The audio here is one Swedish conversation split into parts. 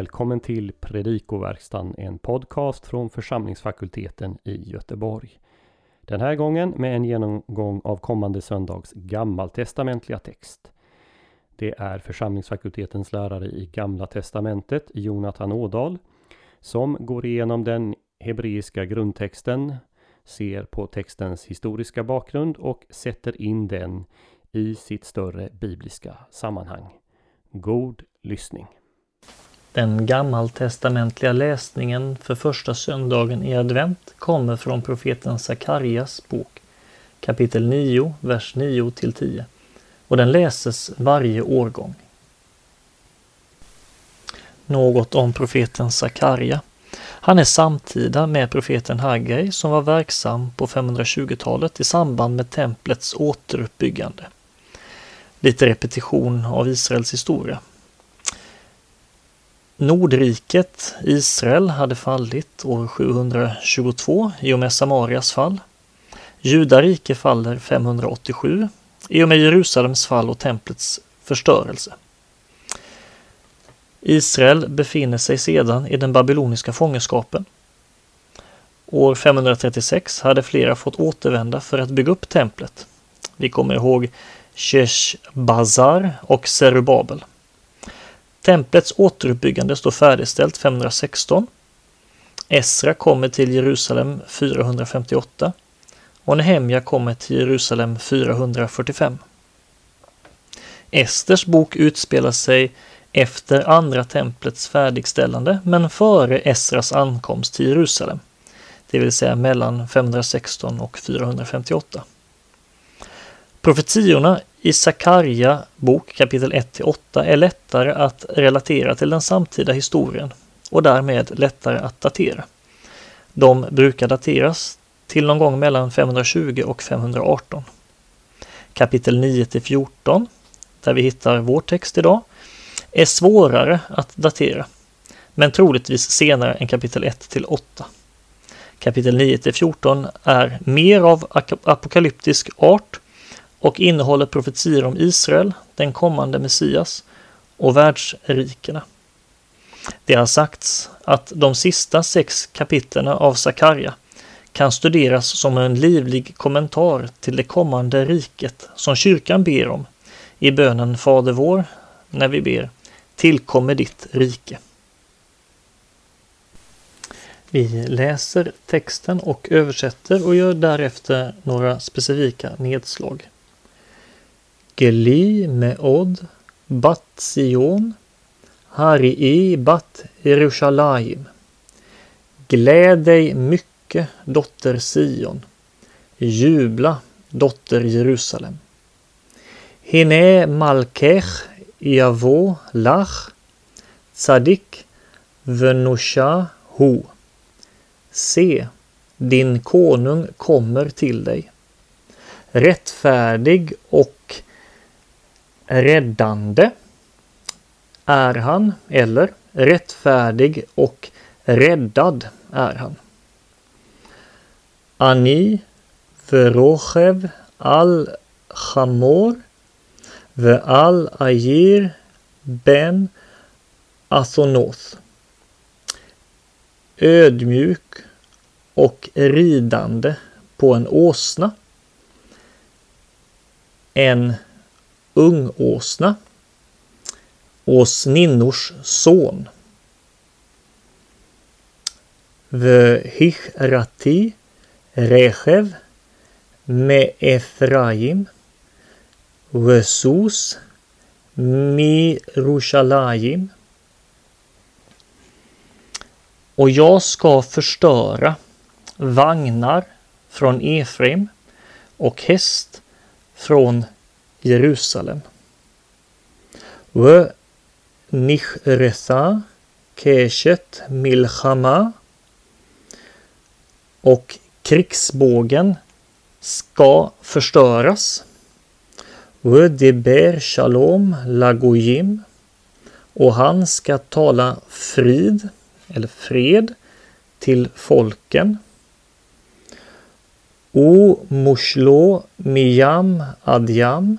Välkommen till Predikoverkstan, en podcast från församlingsfakulteten i Göteborg. Den här gången med en genomgång av kommande söndags gammaltestamentliga text. Det är församlingsfakultetens lärare i Gamla Testamentet, Jonathan Ådahl, som går igenom den hebreiska grundtexten, ser på textens historiska bakgrund och sätter in den i sitt större bibliska sammanhang. God lyssning! Den gammaltestamentliga läsningen för första söndagen i advent kommer från profeten Sakarjas bok, kapitel 9, vers 9 till 10 och den läses varje årgång. Något om profeten Sakarja. Han är samtida med profeten Haggai som var verksam på 520-talet i samband med templets återuppbyggande. Lite repetition av Israels historia. Nordriket, Israel, hade fallit år 722 i och med Samarias fall. Judarike faller 587 i och med Jerusalems fall och templets förstörelse. Israel befinner sig sedan i den babyloniska fångenskapen. År 536 hade flera fått återvända för att bygga upp templet. Vi kommer ihåg Sheshbazar och Zerubabel. Templets återuppbyggande står färdigställt 516. Esra kommer till Jerusalem 458 och Nehemja kommer till Jerusalem 445. Esters bok utspelar sig efter andra templets färdigställande men före Esras ankomst till Jerusalem, det vill säga mellan 516 och 458. Profetiorna i Sakarja bok kapitel 1-8 är lättare att relatera till den samtida historien och därmed lättare att datera. De brukar dateras till någon gång mellan 520 och 518. Kapitel 9-14, där vi hittar vår text idag, är svårare att datera, men troligtvis senare än kapitel 1-8. Kapitel 9-14 är mer av apokalyptisk art och innehåller profetier om Israel, den kommande Messias och världsrikena. Det har sagts att de sista sex kapitlen av Sakarja kan studeras som en livlig kommentar till det kommande riket som kyrkan ber om i bönen Fader vår när vi ber Tillkommer ditt rike. Vi läser texten och översätter och gör därefter några specifika nedslag. Geli meod bat Sion Harii bat Jerusalem. Gläd dig mycket, dotter Sion. Jubla, dotter Jerusalem. Hine malkech yavo lach tzadik venusha hu. Se, din konung kommer till dig. Rättfärdig och räddande är han, eller rättfärdig och räddad är han. Ani verochev al chamor ve al ayir ben asonoth. Ödmjuk och ridande på en åsna. En ungåsna, åsninnors son. Vehichrati Rechev. Med Efraim, Vesus Mirushalayim. Och jag ska förstöra vagnar från Efraim och häst från Jerusalem. و keshet milchama och krigsbågen ska förstöras. Deber shalom lagoyim och han ska tala frid eller fred till folken. O mushlo miyam adjam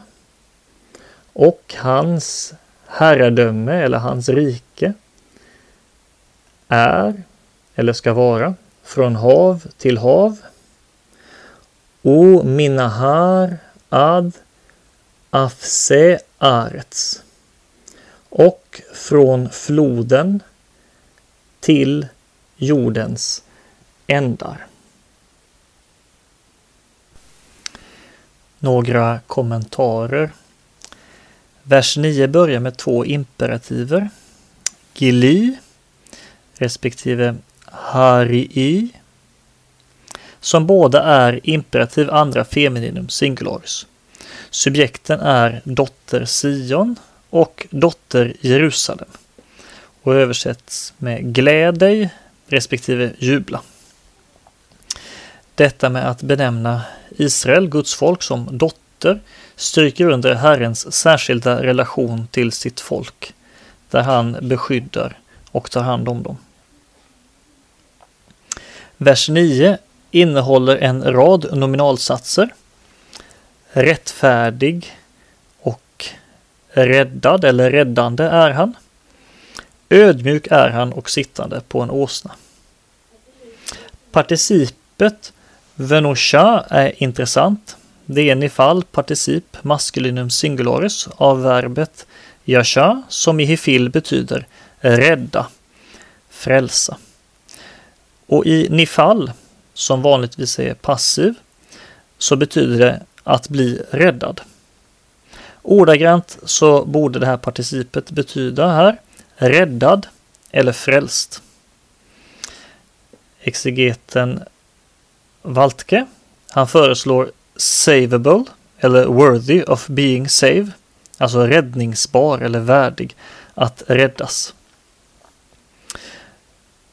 och hans herradöme eller hans rike är eller ska vara från hav till hav. O minahar ad afse arts. och från floden till jordens ändar. Några kommentarer. Vers 9 börjar med två imperativer. Gili respektive harii som båda är imperativ andra femininum singularis. Subjekten är dotter Sion och dotter Jerusalem och översätts med gläd dig respektive jubla. Detta med att benämna Israel, Guds folk, som dotter stryker under Herrens särskilda relation till sitt folk, där han beskyddar och tar hand om dem. Vers 9 innehåller en rad nominalsatser. Rättfärdig och räddad eller räddande är han. Ödmjuk är han och sittande på en åsna. Participet venosha är intressant. Det är en ifall particip maskulinum singularis av verbet yasha som i hifil betyder rädda, frälsa. Och i nifall, som vanligtvis är passiv, så betyder det att bli räddad. Ordagrant så borde det här participet betyda här räddad eller frälst. Exegeten Waltke, han föreslår savable eller worthy of being save, alltså räddningsbar eller värdig att räddas.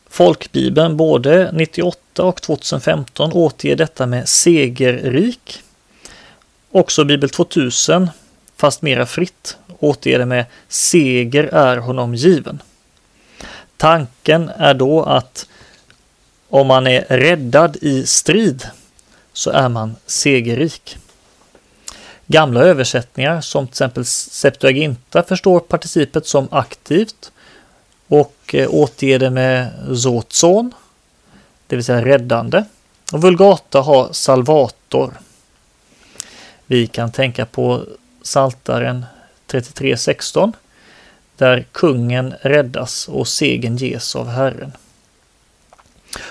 Folkbibeln både 98 och 2015 återger detta med segerrik. Också Bibel 2000, fast mera fritt, återger det med seger är honom given. Tanken är då att om man är räddad i strid så är man segerrik. Gamla översättningar som till exempel Septuaginta förstår participet som aktivt och eh, återger det med zotson, det vill säga räddande. Och Vulgata har salvator. Vi kan tänka på Saltaren 33.16 där kungen räddas och segern ges av Herren.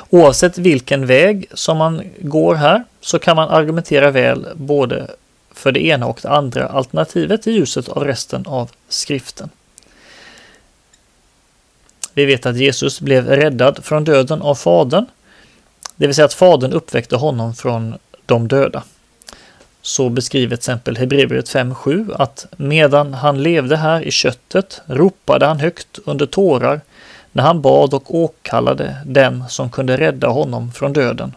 Oavsett vilken väg som man går här så kan man argumentera väl både för det ena och det andra alternativet i ljuset av resten av skriften. Vi vet att Jesus blev räddad från döden av Fadern, det vill säga att Fadern uppväckte honom från de döda. Så beskriver till exempel Hebreerbrevet 5.7 att medan han levde här i köttet ropade han högt under tårar när han bad och åkallade den som kunde rädda honom från döden.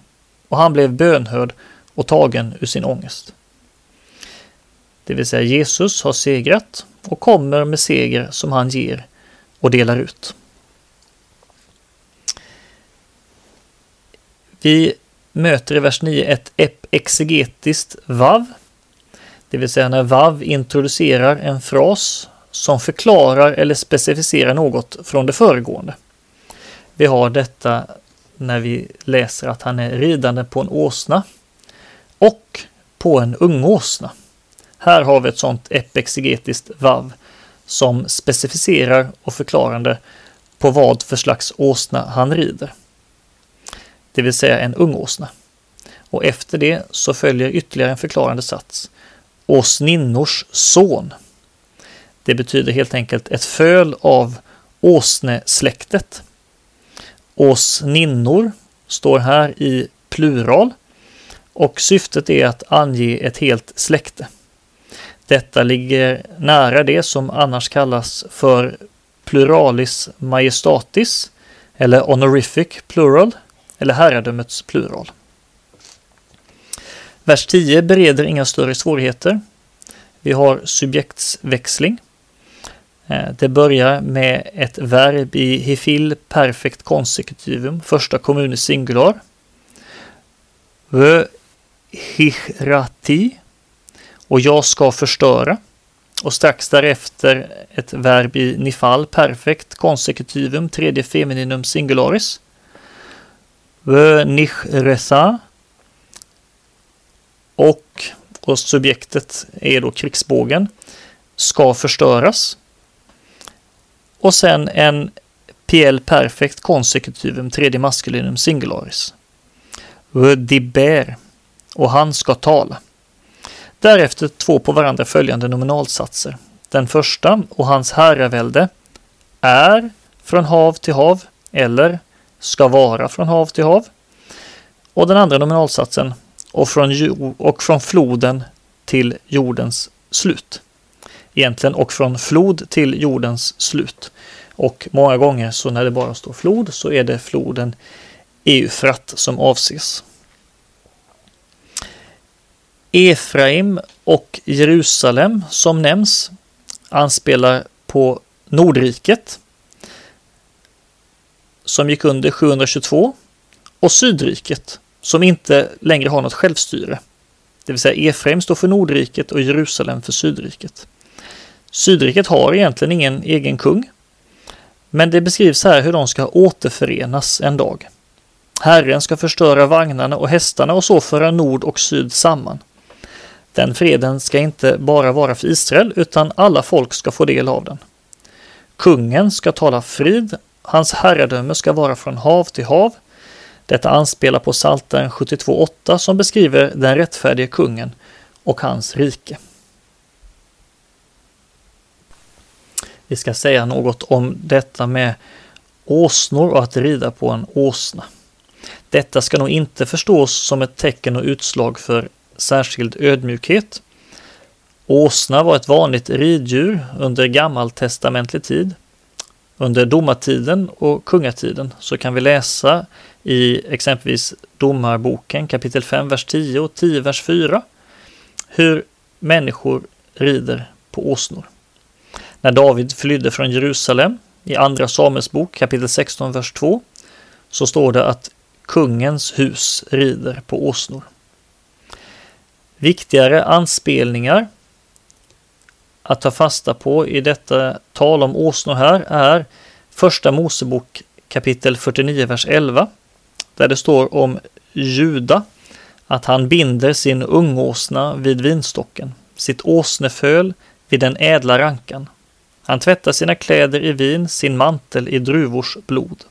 Och han blev bönhörd och tagen ur sin ångest. Det vill säga Jesus har segrat och kommer med seger som han ger och delar ut. Vi möter i vers 9 ett exegetiskt vav, det vill säga när vav introducerar en fras som förklarar eller specificerar något från det föregående. Vi har detta när vi läser att han är ridande på en åsna och på en ungåsna. Här har vi ett sådant epexegetiskt vav som specificerar och förklarande på vad för slags åsna han rider det vill säga en ungåsna. Och efter det så följer ytterligare en förklarande sats. Åsninnors son. Det betyder helt enkelt ett föl av åsnesläktet. Åsninnor står här i plural och syftet är att ange ett helt släkte. Detta ligger nära det som annars kallas för pluralis majestatis eller honorific plural eller herradömets plural. Vers 10 bereder inga större svårigheter. Vi har subjektsväxling. Eh, det börjar med ett verb i hifil perfekt CONSECUTIVUM, första kommun i singular. Vö hichrati och jag ska förstöra. och strax därefter ett verb i nifal perfekt CONSECUTIVUM, tredje femininum singularis. Vö nichresa och, och subjektet är då krigsbågen ska förstöras. Och sen en PL perfekt konsekutivum tredje maskulinum singularis. Rudiber och han ska tala. Därefter två på varandra följande nominalsatser. Den första och hans herravälde är från hav till hav eller ska vara från hav till hav. Och den andra nominalsatsen och från, och från floden till jordens slut. Egentligen och från flod till jordens slut. Och många gånger så när det bara står flod så är det floden Eufrat som avses. Efraim och Jerusalem som nämns anspelar på Nordriket som gick under 722 och Sydriket som inte längre har något självstyre. Det vill säga Efraim står för Nordriket och Jerusalem för Sydriket. Sydriket har egentligen ingen egen kung. Men det beskrivs här hur de ska återförenas en dag. Herren ska förstöra vagnarna och hästarna och så föra nord och syd samman. Den freden ska inte bara vara för Israel utan alla folk ska få del av den. Kungen ska tala frid, hans herradöme ska vara från hav till hav. Detta anspelar på Psaltaren 72.8 som beskriver den rättfärdige kungen och hans rike. Vi ska säga något om detta med åsnor och att rida på en åsna. Detta ska nog inte förstås som ett tecken och utslag för särskild ödmjukhet. Åsna var ett vanligt riddjur under gammaltestamentlig tid. Under domartiden och kungatiden så kan vi läsa i exempelvis Domarboken kapitel 5, vers 10 och 10, vers 4 hur människor rider på åsnor. När David flydde från Jerusalem i Andra Samuelsbok kapitel 16, vers 2 så står det att kungens hus rider på åsnor. Viktigare anspelningar att ta fasta på i detta tal om åsnor här är Första Mosebok kapitel 49, vers 11, där det står om Juda, att han binder sin ungåsna vid vinstocken, sitt åsneföl vid den ädla rankan. Han tvättar sina kläder i vin, sin mantel i druvors blod.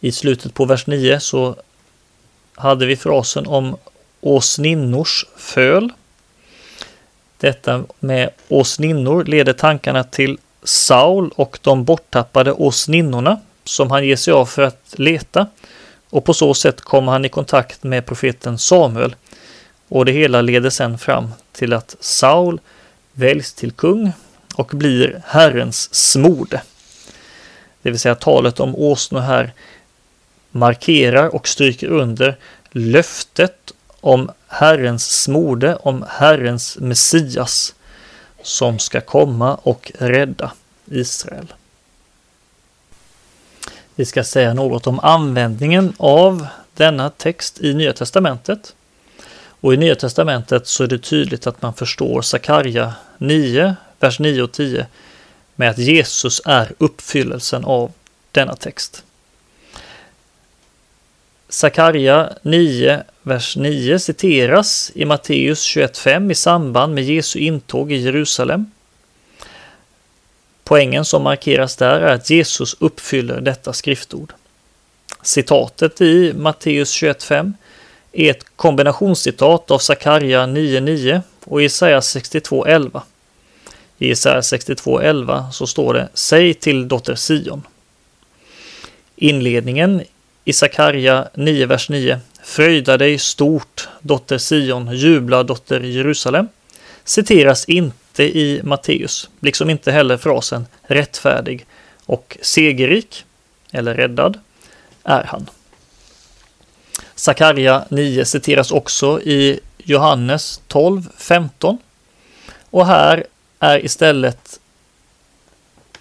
I slutet på vers 9 så hade vi frasen om åsninnors föl. Detta med åsninnor leder tankarna till Saul och de borttappade åsninnorna som han ger sig av för att leta. Och på så sätt kommer han i kontakt med profeten Samuel. Och det hela leder sedan fram till att Saul väljs till kung och blir Herrens smorde. Det vill säga talet om åsnor här markerar och stryker under löftet om Herrens smorde, om Herrens Messias som ska komma och rädda Israel. Vi ska säga något om användningen av denna text i Nya Testamentet. Och i Nya Testamentet så är det tydligt att man förstår Sakarja 9, vers 9 och 10 med att Jesus är uppfyllelsen av denna text. Sakarja 9, vers 9 citeras i Matteus 21.5 i samband med Jesu intåg i Jerusalem. Poängen som markeras där är att Jesus uppfyller detta skriftord. Citatet i Matteus 21.5 är ett kombinationscitat av Sakarja 9.9 och Jesaja 62.11. I Jesaja 62.11 så står det Säg till dotter Sion. Inledningen i Sakarja 9, vers 9. Fröjda dig stort, dotter Sion, jubla, dotter Jerusalem. Citeras inte i Matteus, liksom inte heller frasen rättfärdig och segerrik, eller räddad, är han. Sakarja 9 citeras också i Johannes 12, 15. Och här är istället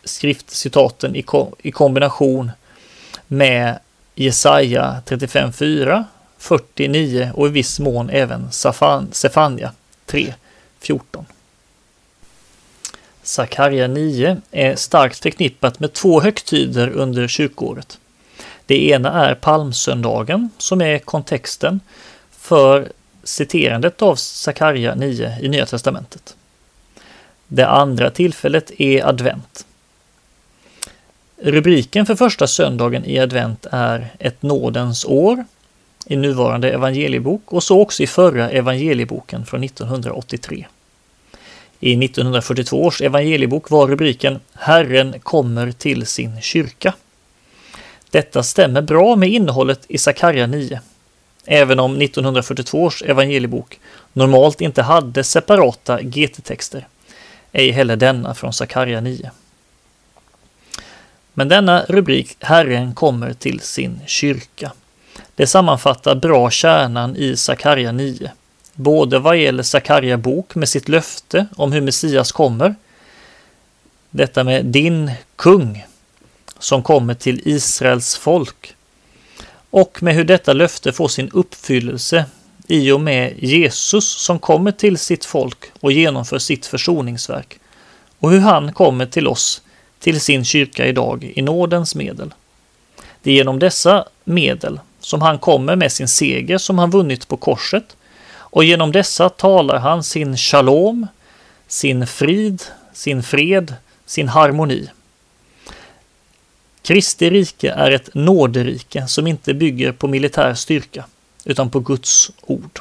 skriftcitaten i, ko i kombination med Jesaja 35, 4, 49 och i viss mån även Sefania 3, 14. Sakarja 9 är starkt förknippat med två högtider under kyrkåret. Det ena är palmsöndagen som är kontexten för citerandet av Sakarja 9 i Nya testamentet. Det andra tillfället är advent. Rubriken för första söndagen i advent är Ett nådens år i nuvarande evangeliebok och så också i förra evangelieboken från 1983. I 1942 års evangeliebok var rubriken Herren kommer till sin kyrka. Detta stämmer bra med innehållet i Sakarja 9, även om 1942 års evangeliebok normalt inte hade separata GT-texter, ej heller denna från Sakarja 9. Men denna rubrik, Herren kommer till sin kyrka, det sammanfattar bra kärnan i Sakarja 9, både vad gäller Sakarja bok med sitt löfte om hur Messias kommer, detta med din kung som kommer till Israels folk, och med hur detta löfte får sin uppfyllelse i och med Jesus som kommer till sitt folk och genomför sitt försoningsverk, och hur han kommer till oss, till sin kyrka idag i nådens medel. Det är genom dessa medel som han kommer med sin seger som han vunnit på korset och genom dessa talar han sin shalom, sin frid, sin fred, sin harmoni. Kristi rike är ett nåderike som inte bygger på militär styrka utan på Guds ord.